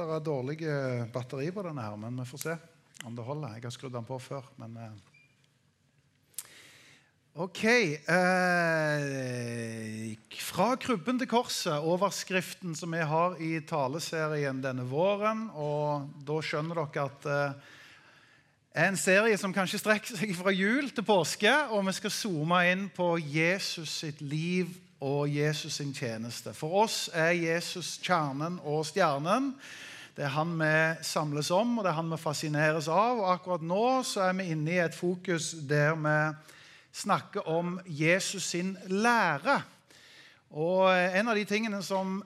Det er dårlig eh, batteri på denne, her, men vi får se om det holder. Jeg har skrudd den på før. men... Eh. Ok. Eh, fra krybben til korset, overskriften som vi har i taleserien denne våren. Og da skjønner dere at er en serie som kanskje strekker seg fra jul til påske. Og vi skal zoome inn på Jesus sitt liv og Jesus sin tjeneste. For oss er Jesus kjernen og stjernen. Det er han vi samles om, og det er han vi fascineres av. Og akkurat nå så er vi inne i et fokus der vi snakker om Jesus sin lære. Og En av de tingene som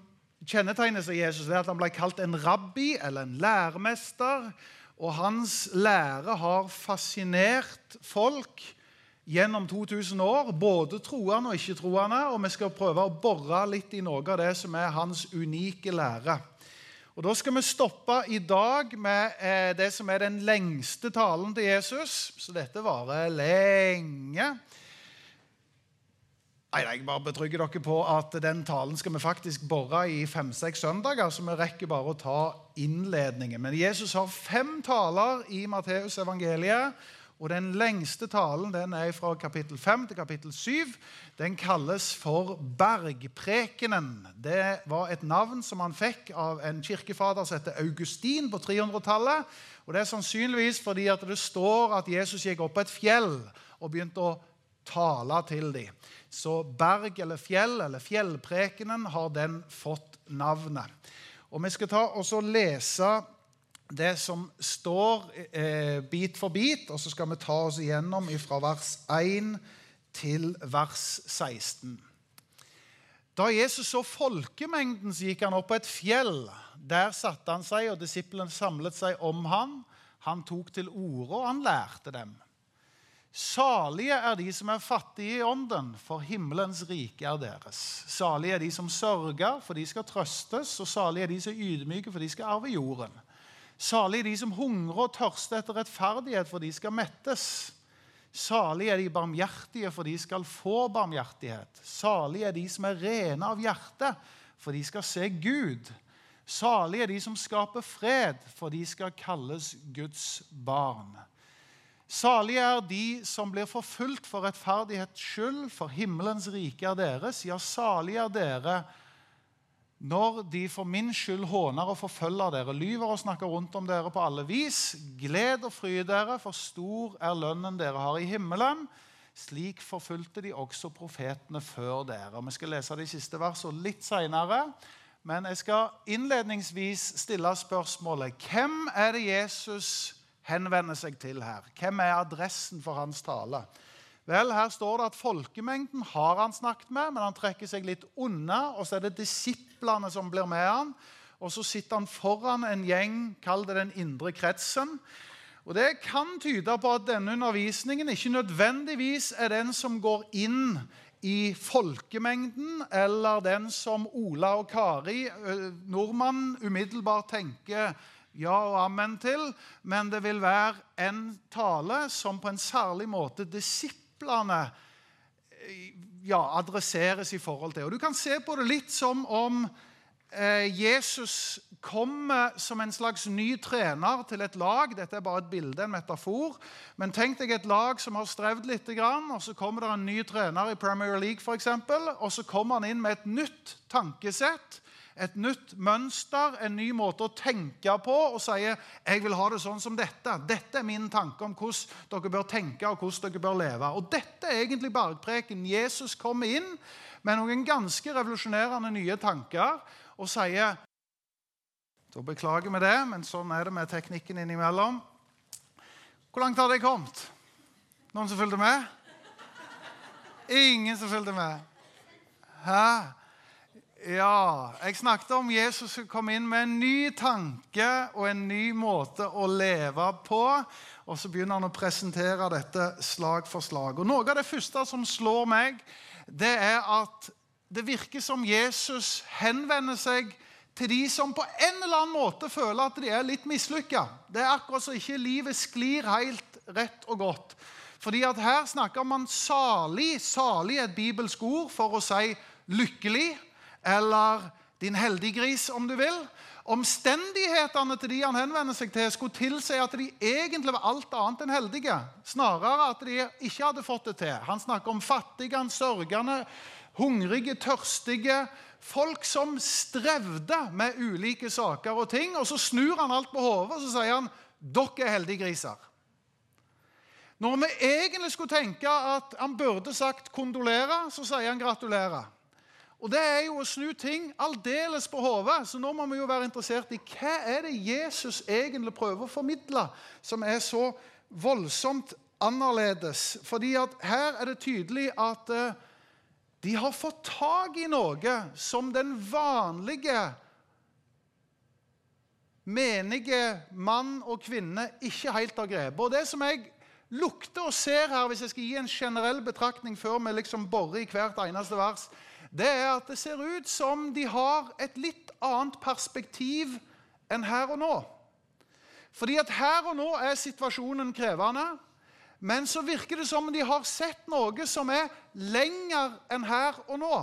kjennetegnes av Jesus, er at han ble kalt en rabbi eller en læremester. Og hans lære har fascinert folk gjennom 2000 år, både troende og ikke-troende. Og vi skal prøve å bore litt i noe av det som er hans unike lære. Og Da skal vi stoppe i dag med eh, det som er den lengste talen til Jesus. Så dette varer lenge. Nei, Jeg bare betrygger dere på at den talen skal vi faktisk bore i fem-seks søndager. Så vi rekker bare å ta innledningen. Men Jesus har fem taler i Matteus evangeliet. Og Den lengste talen den er fra kapittel 5 til kapittel 7. Den kalles for Bergprekenen. Det var et navn som han fikk av en kirkefader som heter Augustin på 300-tallet. Og Det er sannsynligvis fordi at det står at Jesus gikk opp på et fjell og begynte å tale til dem. Så berg eller fjell eller fjellprekenen har den fått navnet. Og Vi skal ta og lese det som står eh, bit for bit, og så skal vi ta oss igjennom fra vers 1 til vers 16. Da Jesus så folkemengden, så gikk han opp på et fjell. Der satte han seg, og disiplene samlet seg om ham. Han tok til orde, og han lærte dem. Salige er de som er fattige i ånden, for himmelens rike er deres. Salige er de som sørger, for de skal trøstes, og salige er de som er ydmyke, for de skal arve jorden. Salig er de som hungrer og tørster etter rettferdighet, for de skal mettes. Salig er de barmhjertige, for de skal få barmhjertighet. Salig er de som er rene av hjerte, for de skal se Gud. Salig er de som skaper fred, for de skal kalles Guds barn. Salige er de som blir forfulgt for rettferdighets skyld, for himmelens rike er deres. Ja, salige er dere når de for min skyld håner og forfølger dere, lyver og snakker rundt om dere på alle vis, gled og fry dere, for stor er lønnen dere har i himmelen. Slik forfulgte de også profetene før dere. Vi skal lese de siste versene litt seinere. Men jeg skal innledningsvis stille spørsmålet hvem er det Jesus henvender seg til her? Hvem er adressen for hans tale? Vel, Her står det at folkemengden har han snakket med, men han trekker seg litt unna. Og så er det disiplene som blir med han. Og så sitter han foran en gjeng, kall det den indre kretsen. Og Det kan tyde på at denne undervisningen ikke nødvendigvis er den som går inn i folkemengden, eller den som Ola og Kari, nordmannen, umiddelbart tenker ja og amen til, men det vil være en tale som på en særlig måte disiplene disiplene ja, adresseres i forhold til. Og Du kan se på det litt som om eh, Jesus kommer som en slags ny trener til et lag. Dette er bare et bilde, en metafor. Men tenk deg et lag som har strevd litt, og så kommer det en ny trener i Premier League, eksempel, og så kommer han inn med et nytt tankesett et nytt mønster, en ny måte å tenke på, og sier 'Jeg vil ha det sånn som dette'. Dette er min tanke om hvordan dere bør tenke og hvordan dere bør leve. Og Dette er egentlig bergpreken. Jesus kommer inn med noen ganske revolusjonerende nye tanker og sier Da beklager vi det, men sånn er det med teknikken innimellom. Hvor langt har det kommet? Noen som fulgte med? Ingen som fulgte med? Hæ? Ja, jeg snakket om Jesus skulle komme inn med en ny tanke og en ny måte å leve på. Og så begynner han å presentere dette slag for slag. Og Noe av det første som slår meg, det er at det virker som Jesus henvender seg til de som på en eller annen måte føler at de er litt mislykka. Det er akkurat så ikke livet sklir helt rett og godt. Fordi at her snakker man salig. Salig er et bibelsk ord for å si lykkelig eller din heldiggris, om du vil. Omstendighetene til de han henvender seg til, skulle tilsi at de egentlig var alt annet enn heldige. Snarere at de ikke hadde fått det til. Han snakker om fattige, sørgende, hungrige, tørstige. Folk som strevde med ulike saker og ting. Og så snur han alt på hodet og så sier han, dere er heldige griser. Når vi egentlig skulle tenke at han burde sagt kondolere, så sier han gratulere. Og Det er jo å snu ting aldeles på hodet. Så nå må vi jo være interessert i hva er det Jesus egentlig prøver å formidle, som er så voldsomt annerledes. Fordi at her er det tydelig at uh, de har fått tak i noe som den vanlige menige mann og kvinne ikke helt har grepet. Og det som jeg lukter og ser her, hvis jeg skal gi en generell betraktning før vi liksom borer i hvert eneste vers, det er at det ser ut som de har et litt annet perspektiv enn her og nå. Fordi at her og nå er situasjonen krevende. Men så virker det som de har sett noe som er lenger enn her og nå.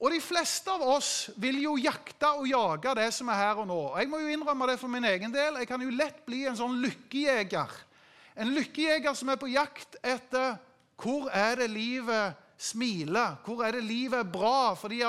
Og de fleste av oss vil jo jakte og jage det som er her og nå. Jeg må jo innrømme det for min egen del. Jeg kan jo lett bli en sånn lykkejeger. En lykkejeger som er på jakt etter hvor er det livet smile? Hvor er det livet er bra? Fordi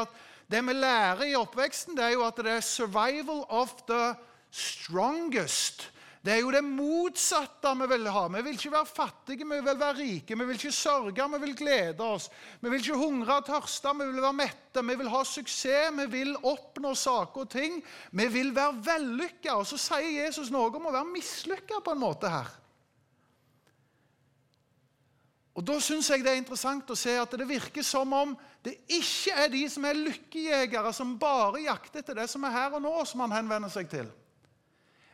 Det vi lærer i oppveksten, det er jo at det er 'survival of the strongest'. Det er jo det motsatte vi vil ha. Vi vil ikke være fattige, vi vil være rike. Vi vil ikke sørge, vi vil glede oss. Vi vil ikke hungre og tørste, vi vil være mette. Vi vil ha suksess, vi vil oppnå saker og ting. Vi vil være vellykka. Og så sier Jesus noe om å være mislykka på en måte her. Og Da syns jeg det er interessant å se at det virker som om det ikke er de som er lykkejegere, som bare jakter etter det som er her og nå, som han henvender seg til.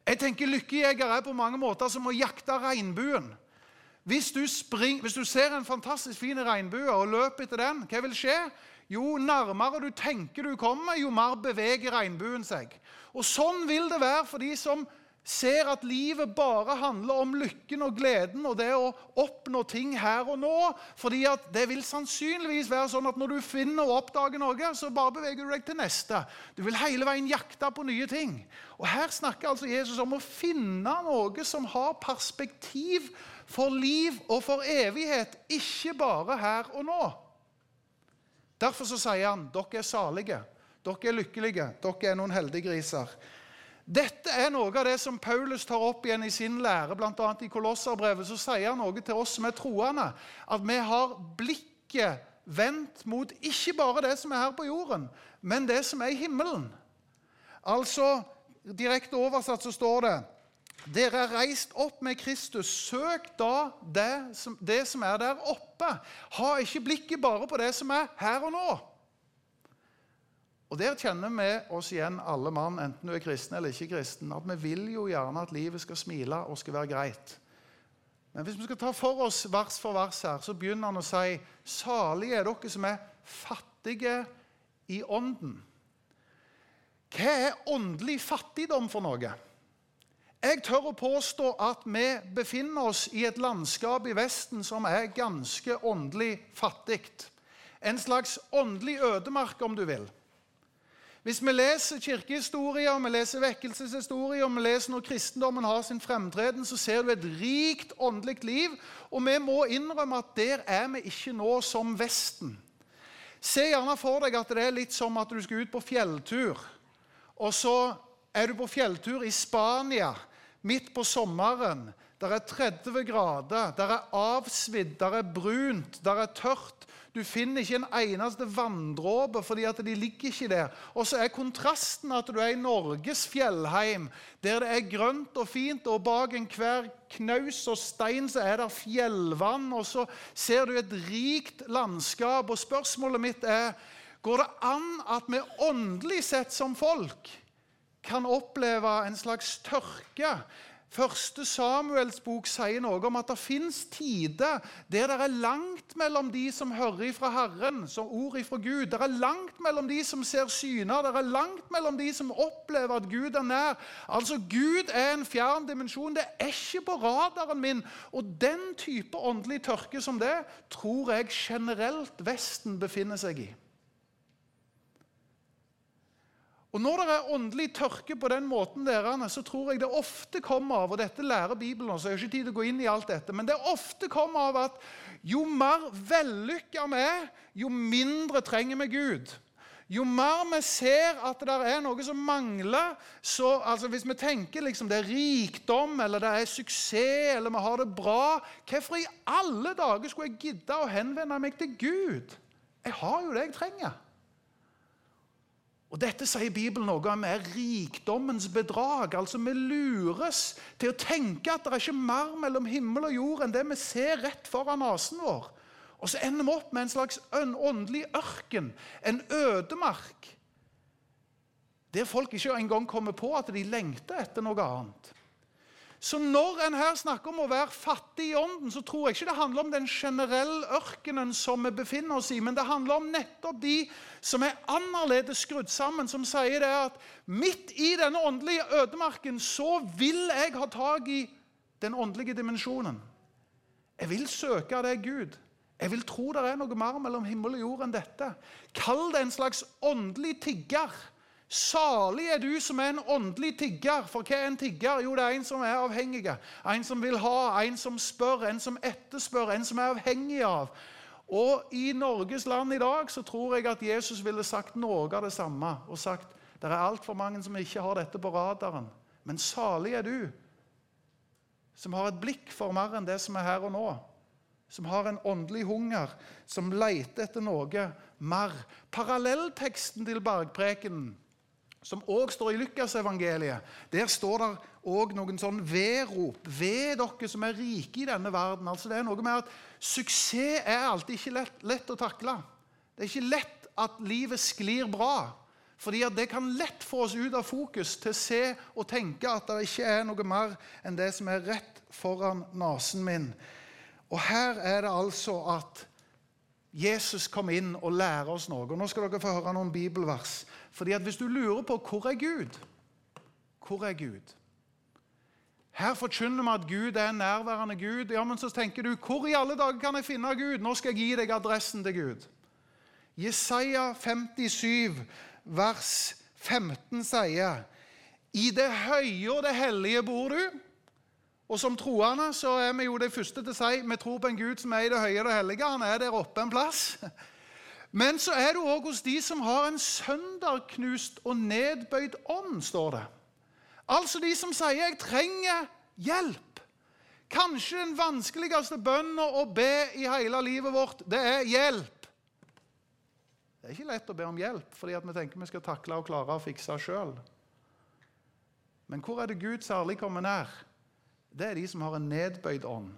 Jeg tenker Lykkejegere er på mange måter som å jakte regnbuen. Hvis du, spring, hvis du ser en fantastisk fin regnbue og løper etter den, hva vil skje? Jo nærmere du tenker du kommer, jo mer beveger regnbuen seg. Og Sånn vil det være for de som ser at livet bare handler om lykken og gleden og det å oppnå ting her og nå. fordi at det vil sannsynligvis være sånn at når du finner og oppdager noe, så bare beveger du deg til neste. Du vil hele veien jakte på nye ting. Og Her snakker altså Jesus om å finne noe som har perspektiv for liv og for evighet, ikke bare her og nå. Derfor så sier han dere er salige, dere er lykkelige, dere er noen heldige griser. Dette er noe av det som Paulus tar opp igjen i sin lære, bl.a. i Kolosserbrevet. Så sier han noe til oss som er troende, at vi har blikket vendt mot ikke bare det som er her på jorden, men det som er i himmelen. Altså, Direkte oversatt så står det dere er reist opp med Kristus. Søk da det som, det som er der oppe. Ha ikke blikket bare på det som er her og nå. Og Der kjenner vi oss igjen, alle mann, enten du er kristen eller ikke kristen, at vi vil jo gjerne at livet skal smile og skal være greit. Men hvis vi skal ta for oss vers for vers her, så begynner han å si salige er dere som er fattige i ånden. Hva er åndelig fattigdom for noe? Jeg tør å påstå at vi befinner oss i et landskap i Vesten som er ganske åndelig fattig. En slags åndelig ødemark, om du vil. Hvis vi leser kirkehistorier, vi leser vekkelseshistorier, vi leser når kristendommen har sin fremtreden, så ser du et rikt åndelig liv. Og vi må innrømme at der er vi ikke nå som Vesten. Se gjerne for deg at det er litt som at du skal ut på fjelltur. Og så er du på fjelltur i Spania midt på sommeren. Der er 30 grader, der er avsvidd, der er brunt, der er tørt. Du finner ikke en eneste vanndråpe, fordi at de ligger ikke der. Og så er kontrasten at du er i Norges fjellheim, der det er grønt og fint, og bak enhver knaus og stein så er det fjellvann, og så ser du et rikt landskap. Og spørsmålet mitt er går det an at vi åndelig sett som folk kan oppleve en slags tørke? Første Samuels bok sier noe om at det fins tider der det er langt mellom de som hører fra Herren, som ord fra Gud. Det er langt mellom de som ser syner, det er langt mellom de som opplever at Gud er nær. Altså, Gud er en fjern dimensjon. Det er ikke på radaren min. Og den type åndelig tørke som det tror jeg generelt Vesten befinner seg i. Og Når det er åndelig tørke på den måten, derene, så tror jeg det ofte kommer av og Dette lærer Bibelen, så jeg har ikke tid til å gå inn i alt dette, men det ofte kommer av at jo mer vellykka vi er, jo mindre trenger vi Gud. Jo mer vi ser at det er noe som mangler så, altså Hvis vi tenker liksom det er rikdom eller det er suksess eller vi har det bra Hvorfor i alle dager skulle jeg gidde å henvende meg til Gud? Jeg har jo det jeg trenger. Og Dette sier Bibelen noe om er rikdommens bedrag. Altså Vi lures til å tenke at det er ikke mer mellom himmel og jord enn det vi ser rett foran nesen vår. Og så ender vi opp med en slags åndelig ørken, en ødemark, der folk ikke engang kommer på at de lengter etter noe annet. Så når en her snakker om å være fattig i ånden, så tror jeg ikke det handler om den generelle ørkenen som vi befinner oss i, men det handler om nettopp de som er annerledes skrudd sammen, som sier det at midt i denne åndelige ødemarken så vil jeg ha tak i den åndelige dimensjonen. Jeg vil søke deg, Gud. Jeg vil tro det er noe mer mellom himmel og jord enn dette. Kall det en slags åndelig tigger. Salig er du som er en åndelig tigger. For hva er en tigger? Jo, det er en som er avhengig. En som vil ha, en som spør, en som etterspør, en som er avhengig av. Og i Norges land i dag så tror jeg at Jesus ville sagt noe av det samme. Og sagt det er altfor mange som ikke har dette på radaren. Men salig er du som har et blikk for mer enn det som er her og nå. Som har en åndelig hunger, som leter etter noe mer. Parallellteksten til bergprekenen som òg står i Lukasevangeliet, der står det òg noen sånn vedrop. Ved dere som er rike i denne verden. Altså det er noe med at Suksess er alltid ikke lett, lett å takle. Det er ikke lett at livet sklir bra. Fordi Det kan lett få oss ut av fokus til å se og tenke at det ikke er noe mer enn det som er rett foran nesen min. Og her er det altså at Jesus kom inn og lærer oss noe. Og Nå skal dere få høre noen bibelvers. Fordi at Hvis du lurer på hvor er Gud Hvor er Gud? Her forkynner vi at Gud er en nærværende Gud. Ja, Men så tenker du hvor i alle dager kan jeg finne Gud? Nå skal jeg gi deg adressen til Gud. Jesaja 57, vers 15 sier I det høye og det hellige bor du. Og Som troende så er vi jo de første til å si vi tror på en Gud som er i det høye og det hellige. Han er der oppe en plass. Men så er du òg hos de som har en sønderknust og nedbøyd ånd, står det. Altså de som sier 'jeg trenger hjelp'. Kanskje den vanskeligste bønnen å be i hele livet vårt, det er hjelp. Det er ikke lett å be om hjelp, fordi vi tenker vi skal takle og klare å fikse sjøl. Men hvor er det Gud særlig kommer nær? Det er de som har en nedbøyd ånd.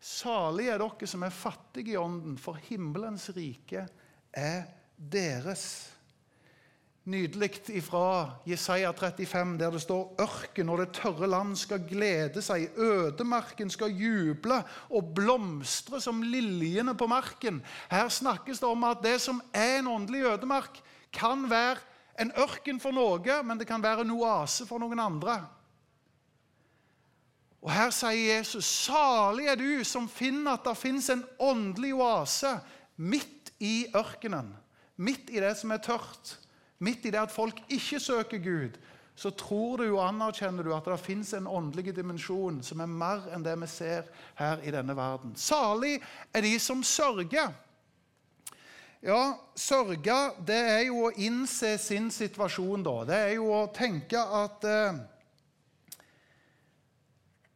Salige er dere som er fattige i ånden, for himmelens rike er deres. Nydelig ifra Jesaja 35, der det står ørken og det tørre land skal glede seg, ødemarken skal juble og blomstre som liljene på marken. Her snakkes det om at det som er en åndelig ødemark, kan være en ørken for noe, men det kan være en oase for noen andre. Og Her sier Jesus, 'Salig er du som finner at det fins en åndelig oase midt i ørkenen.' Midt i det som er tørt, midt i det at folk ikke søker Gud, så tror du og anerkjenner du at det fins en åndelig dimensjon som er mer enn det vi ser her i denne verden. Salig er de som sørger. Ja, sørge, det er jo å innse sin situasjon, da. Det er jo å tenke at eh,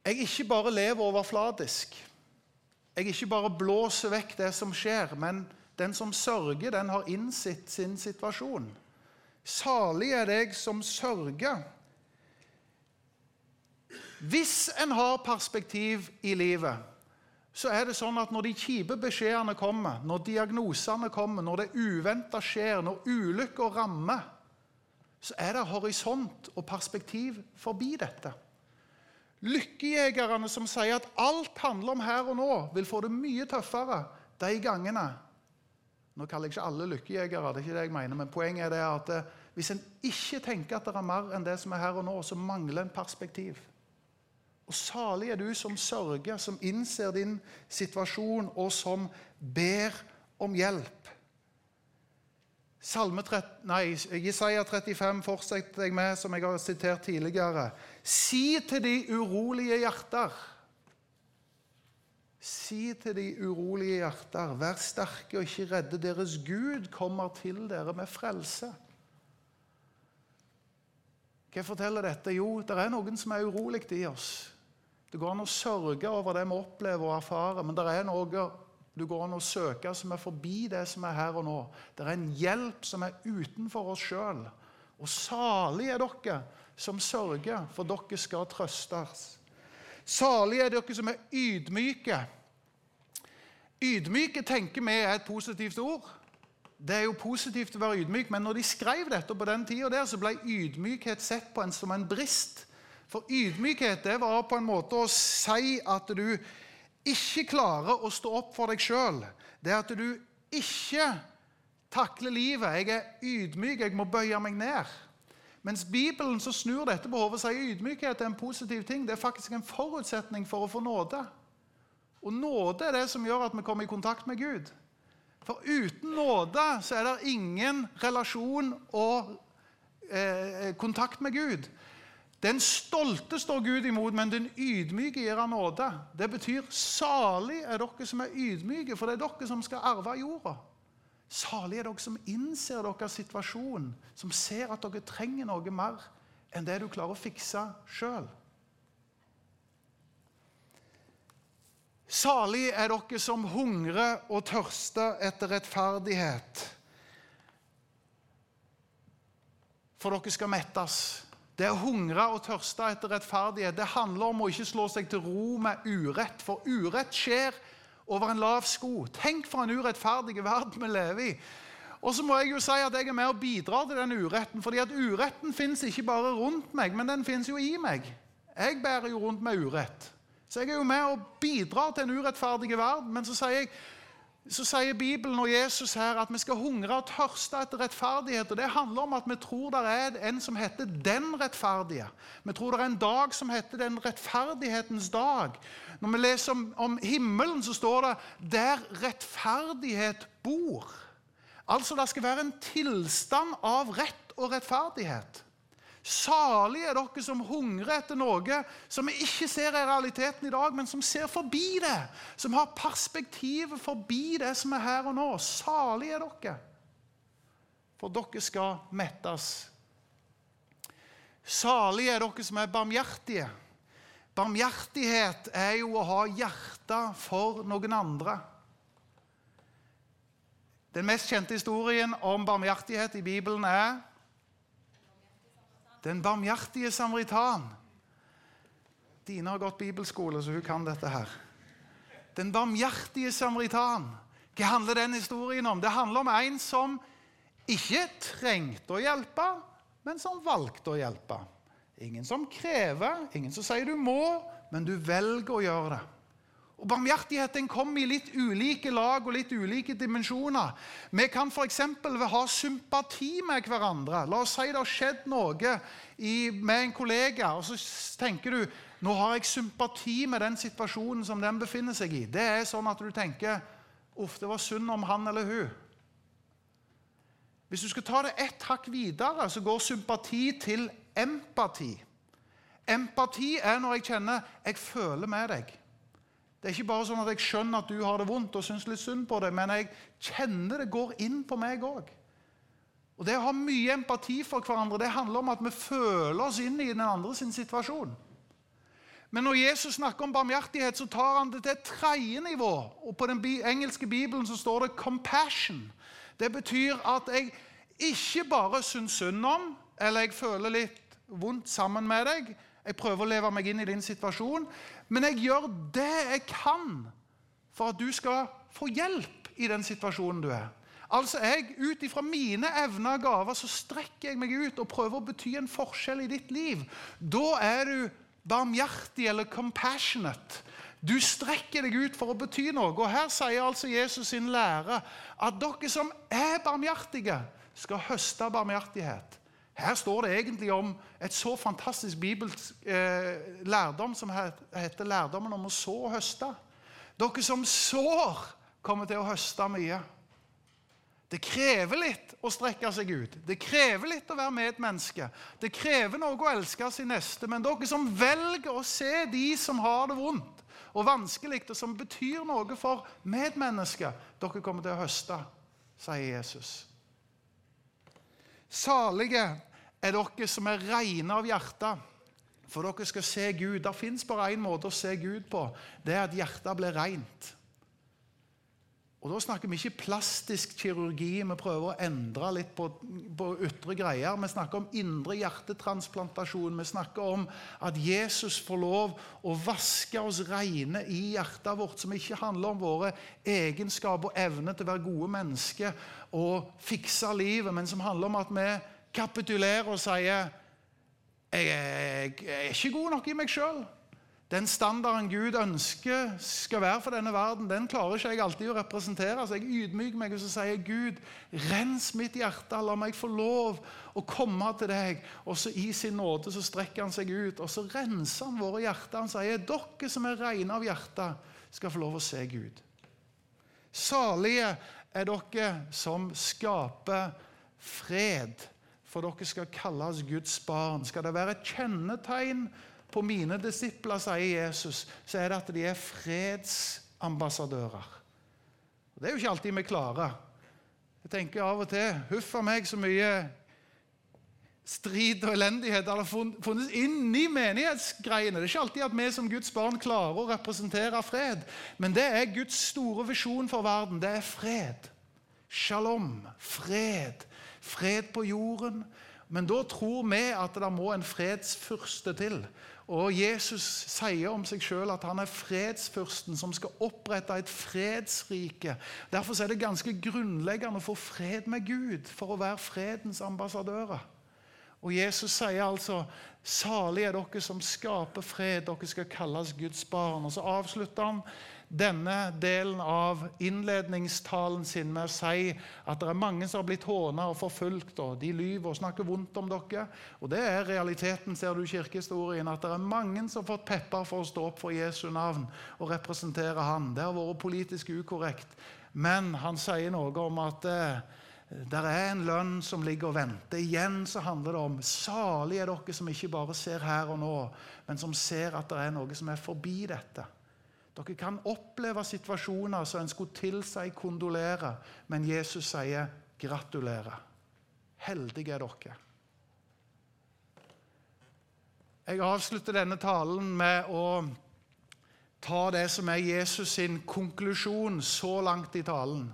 jeg ikke bare lever overfladisk. Jeg ikke bare blåser vekk det som skjer, men den som sørger, den har innsett sin situasjon. Salig er deg som sørger. Hvis en har perspektiv i livet, så er det sånn at når de kjipe beskjedene kommer, når diagnosene kommer, når det uventa skjer, når ulykker rammer, så er det horisont og perspektiv forbi dette. Lykkejegerne som sier at alt handler om her og nå, vil få det mye tøffere de gangene. Nå kaller jeg ikke alle lykkejegere, det er ikke det jeg mener, men poenget er det at eh, hvis en ikke tenker at det er mer enn det som er her og nå, så mangler en perspektiv. Og salig er du som sørger, som innser din situasjon, og som ber om hjelp. Salme 30, nei, Jesaja 35 fortsetter jeg med, som jeg har sitert tidligere. Si til de urolige hjerter Si til de urolige hjerter, vær sterke og ikke redde. Deres Gud kommer til dere med frelse. Hva forteller dette? Jo, det er noen som er urolig i oss. Det går an å sørge over det vi opplever og erfarer, men det er noe du går an å søke som er forbi det som er her og nå. Det er en hjelp som er utenfor oss sjøl. Og salig er dere som sørger, for dere skal trøstes. Salig er dere som er ydmyke. Ydmyke tenker vi er et positivt ord. Det er jo positivt å være ydmyk, men når de skrev dette på den tida, så ble ydmykhet sett på en som en brist. For ydmykhet det var på en måte å si at du ikke klarer å stå opp for deg sjøl. Det er at du ikke takler livet. Jeg er ydmyk, jeg må bøye meg ned. Mens Bibelen så snur dette på hodet og sier ydmykhet er en positiv ting. Det er faktisk en forutsetning for å få nåde. Og nåde er det som gjør at vi kommer i kontakt med Gud. For uten nåde så er det ingen relasjon og eh, kontakt med Gud. Den stolte står Gud imot, men den ydmyke gir han nåde. Det betyr salig er dere som er ydmyke, for det er dere som skal arve jorda. Salig er dere som innser deres situasjon, som ser at dere trenger noe mer enn det du klarer å fikse sjøl. Salig er dere som hungrer og tørster etter rettferdighet, for dere skal mettes. Det å hungre og tørste etter rettferdighet det handler om å ikke slå seg til ro med urett, for urett skjer over en lav sko. Tenk for en urettferdig verden vi lever i. Og så må jeg jo si at jeg er med og bidrar til den uretten. fordi at uretten fins ikke bare rundt meg, men den fins jo i meg. Jeg bærer jo rundt med urett. Så jeg er jo med og bidrar til en urettferdig verden. Men så sier jeg så sier Bibelen og Jesus her at vi skal hungre og tørste etter rettferdighet. og Det handler om at vi tror det er en som heter den rettferdige. Vi tror det er en dag som heter den rettferdighetens dag. Når vi leser om, om himmelen, så står det 'der rettferdighet bor'. Altså det skal være en tilstand av rett og rettferdighet. Salig er dere som hungrer etter noe som ikke ser i realiteten i dag, men som ser forbi det. Som har perspektivet forbi det som er her og nå. Salige er dere, for dere skal mettes. Salige er dere som er barmhjertige. Barmhjertighet er jo å ha hjerte for noen andre. Den mest kjente historien om barmhjertighet i Bibelen er den barmhjertige samaritan. Dine har gått bibelskole, så hun kan dette her. Den barmhjertige samaritan. Hva handler den historien om? Det handler om en som ikke trengte å hjelpe, men som valgte å hjelpe. Ingen som krever, ingen som sier du må, men du velger å gjøre det. Og Barmhjertigheten kommer i litt ulike lag og litt ulike dimensjoner. Vi kan f.eks. ha sympati med hverandre. La oss si det har skjedd noe i, med en kollega, og så tenker du nå har jeg sympati med den situasjonen som den befinner seg i. Det er sånn at du tenker uff, det var synd om han eller hun. Hvis du skal ta det ett hakk videre, så går sympati til empati. Empati er når jeg kjenner jeg føler med deg. Det er ikke bare sånn at jeg skjønner at du har det vondt og syns litt synd på det, men jeg kjenner det går inn på meg òg. Og Det å ha mye empati for hverandre det handler om at vi føler oss inn i den andre sin situasjon. Men når Jesus snakker om barmhjertighet, så tar han det til et tredje nivå. Og På den engelske bibelen så står det 'compassion'. Det betyr at jeg ikke bare syns synd om, eller jeg føler litt vondt sammen med deg. Jeg prøver å leve meg inn i din situasjon. Men jeg gjør det jeg kan for at du skal få hjelp i den situasjonen du er. Altså, jeg, Ut ifra mine evner og gaver så strekker jeg meg ut og prøver å bety en forskjell i ditt liv. Da er du barmhjertig eller compassionate. Du strekker deg ut for å bety noe. Og Her sier altså Jesus sin lære at dere som er barmhjertige, skal høste barmhjertighet. Her står det egentlig om et så fantastisk bibelsk eh, lærdom som heter lærdommen om å så og høste. Dere som sår, kommer til å høste mye. Det krever litt å strekke seg ut. Det krever litt å være medmenneske. Det krever noe å elske sin neste. Men dere som velger å se de som har det vondt og vanskelig, og som betyr noe for medmennesket, dere kommer til å høste, sier Jesus. Salige er dere som er rene av hjerte, for dere skal se Gud. Det fins bare én måte å se Gud på. Det er at hjertet blir rent. Og Da snakker vi ikke plastisk kirurgi, vi prøver å endre litt på, på, ytre greier. Vi snakker om indre hjertetransplantasjon. Vi snakker om at Jesus får lov å vaske oss rene i hjertet vårt, som ikke handler om våre egenskaper og evne til å være gode mennesker og fikse livet, men som handler om at vi kapitulerer og sier jeg, jeg, jeg er ikke god nok i meg sjøl. Den standarden Gud ønsker skal være for denne verden, den klarer ikke jeg alltid å representere. Så jeg ydmyker meg og så sier Gud, rens mitt hjerte, la meg få lov å komme til deg. Og så i sin nåde så strekker han seg ut, og så renser han våre hjerter. Han sier, dere som er rene av hjertet, skal få lov å se Gud. Salige er dere som skaper fred, for dere skal kalles Guds barn. Skal det være et kjennetegn på mine disipler, sier Jesus, så er det at de er fredsambassadører. Det er jo ikke alltid vi klarer. Jeg tenker av og til Huff a meg, så mye strid og elendighet har funnes inni menighetsgreiene. Det er ikke alltid at vi som Guds barn klarer å representere fred. Men det er Guds store visjon for verden. Det er fred. Shalom. Fred. Fred på jorden. Men da tror vi at det må en fredsfyrste til. Og Jesus sier om seg sjøl at han er fredsfyrsten som skal opprette et fredsrike. Derfor er det ganske grunnleggende å få fred med Gud for å være fredens ambassadører. Og Jesus sier altså salig er dere som skaper fred, dere skal kalles Guds barn. Og Så avslutter han denne delen av innledningstalen sin med å si at det er mange som har blitt håna og forfulgt, og de lyver og snakker vondt om dere. Og det er realiteten, ser du i kirkehistorien, at det er mange som har fått pepper for å stå opp for Jesu navn og representere han. Det har vært politisk ukorrekt. Men han sier noe om at eh, det er en lønn som ligger og venter. Igjen så handler det om salig er dere som ikke bare ser her og nå, men som ser at det er noe som er forbi dette. Dere kan oppleve situasjoner som en skulle tilsi kondolere, men Jesus sier gratulerer. Heldige er dere. Jeg avslutter denne talen med å ta det som er Jesus sin konklusjon så langt i talen.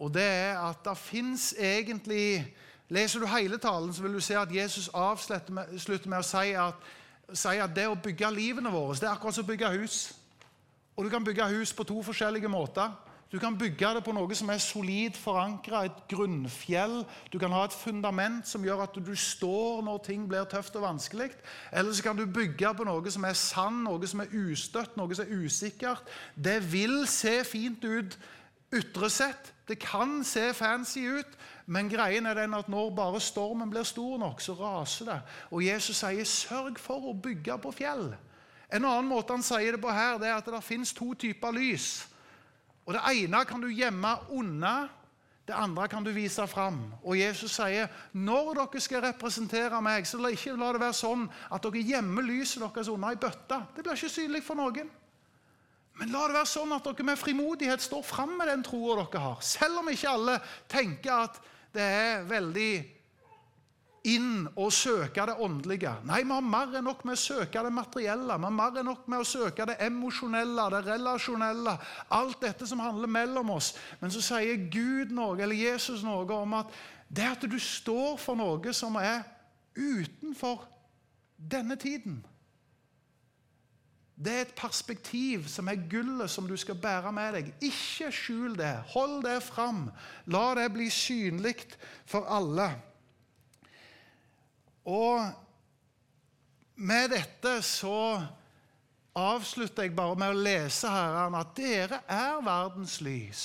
Og det er at det fins egentlig Leser du hele talen, så vil du se at Jesus avslutter med, å si at, si at det å bygge livene våre det er akkurat som å bygge hus. Og du kan bygge hus på to forskjellige måter. Du kan bygge det på noe som er solid forankra, et grunnfjell. Du kan ha et fundament som gjør at du står når ting blir tøft og vanskelig. Eller så kan du bygge på noe som er sann, noe som er ustøtt, noe som er usikkert. Det vil se fint ut ytre sett. Det kan se fancy ut, men greien er den at når bare stormen blir stor nok, så raser det. Og Jesus sier 'sørg for å bygge på fjell'. En annen måte han sier det på her, det er at det finnes to typer lys. Og Det ene kan du gjemme unna, det andre kan du vise fram. Og Jesus sier når dere skal representere meg, så ikke la det være sånn at dere gjemmer lyset deres unna i bøtta. Det blir ikke synlig for noen. Men la det være sånn at dere med frimodighet står fram med den troa dere har. Selv om ikke alle tenker at det er veldig inn å søke det åndelige. Nei, vi har mer enn nok med å søke det materielle. Vi har mer enn nok med å søke det emosjonelle, det relasjonelle. Alt dette som handler mellom oss. Men så sier Gud noe, eller Jesus noe om at det at du står for noe som er utenfor denne tiden det er et perspektiv som er gullet som du skal bære med deg. Ikke skjul det. Hold det fram. La det bli synlig for alle. Og med dette så avslutter jeg bare med å lese Herren at dere er verdens lys.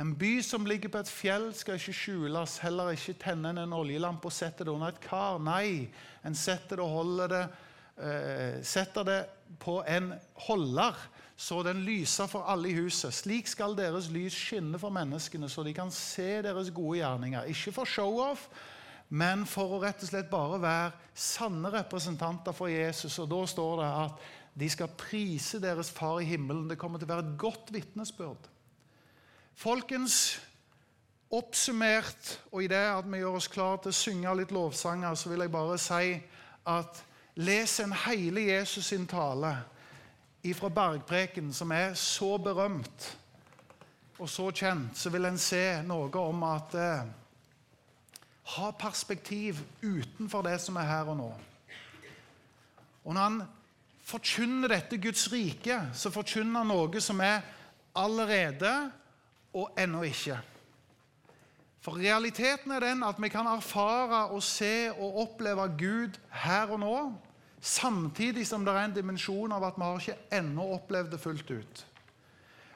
En by som ligger på et fjell, skal ikke skjules, heller ikke tenne en oljelampe og sette det under et kar. Nei, en setter det og holder det, eh, setter det på en holder, så den lyser for alle i huset. Slik skal deres lys skinne for menneskene, så de kan se deres gode gjerninger. Ikke for show-off, men for å rett og slett bare være sanne representanter for Jesus. Og da står det at de skal prise deres far i himmelen. Det kommer til å være et godt vitnesbyrd. Folkens, oppsummert, og i det at vi gjør oss klare til å synge litt lovsanger, så vil jeg bare si at les en hele Jesus sin tale ifra bergpreken, som er så berømt og så kjent, så vil en se noe om at eh, Ha perspektiv utenfor det som er her og nå. Og når han forkynner dette Guds rike, så forkynner han noe som er allerede og ennå ikke. For realiteten er den at vi kan erfare og se og oppleve Gud her og nå Samtidig som det er en dimensjon av at vi har ikke ennå opplevd det fullt ut.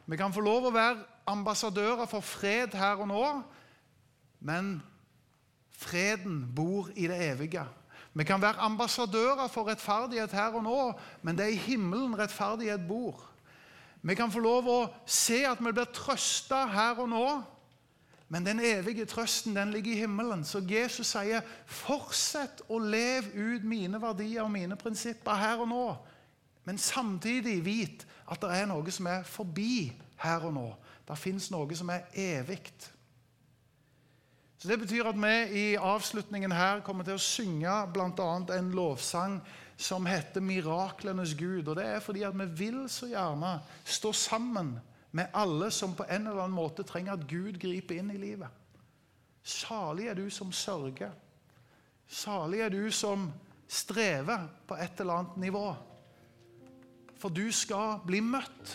Vi kan få lov å være ambassadører for fred her og nå, men freden bor i det evige. Vi kan være ambassadører for rettferdighet her og nå, men det er i himmelen rettferdighet bor. Vi kan få lov å se at vi blir trøsta her og nå, men den evige trøsten den ligger i himmelen. Så Jesus sier, 'Fortsett å leve ut mine verdier og mine prinsipper her og nå.' Men samtidig vit at det er noe som er forbi her og nå. Det fins noe som er evig. Så Det betyr at vi i avslutningen her kommer til å synge bl.a. en lovsang som heter 'Miraklenes Gud'. Og Det er fordi at vi vil så gjerne stå sammen med alle som på en eller annen måte trenger at Gud griper inn i livet. Salig er du som sørger. Salig er du som strever på et eller annet nivå. For du skal bli møtt.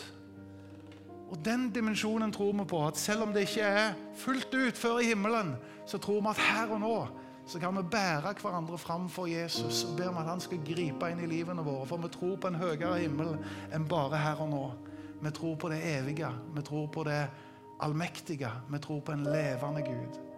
Og Den dimensjonen tror vi på. At selv om det ikke er fullt ut før i himmelen, så tror vi at her og nå så kan vi bære hverandre fram for Jesus og be om at han skal gripe inn i livene våre. For vi tror på en høyere himmel enn bare her og nå. Vi tror på det evige. Vi tror på det allmektige. Vi tror på en levende Gud.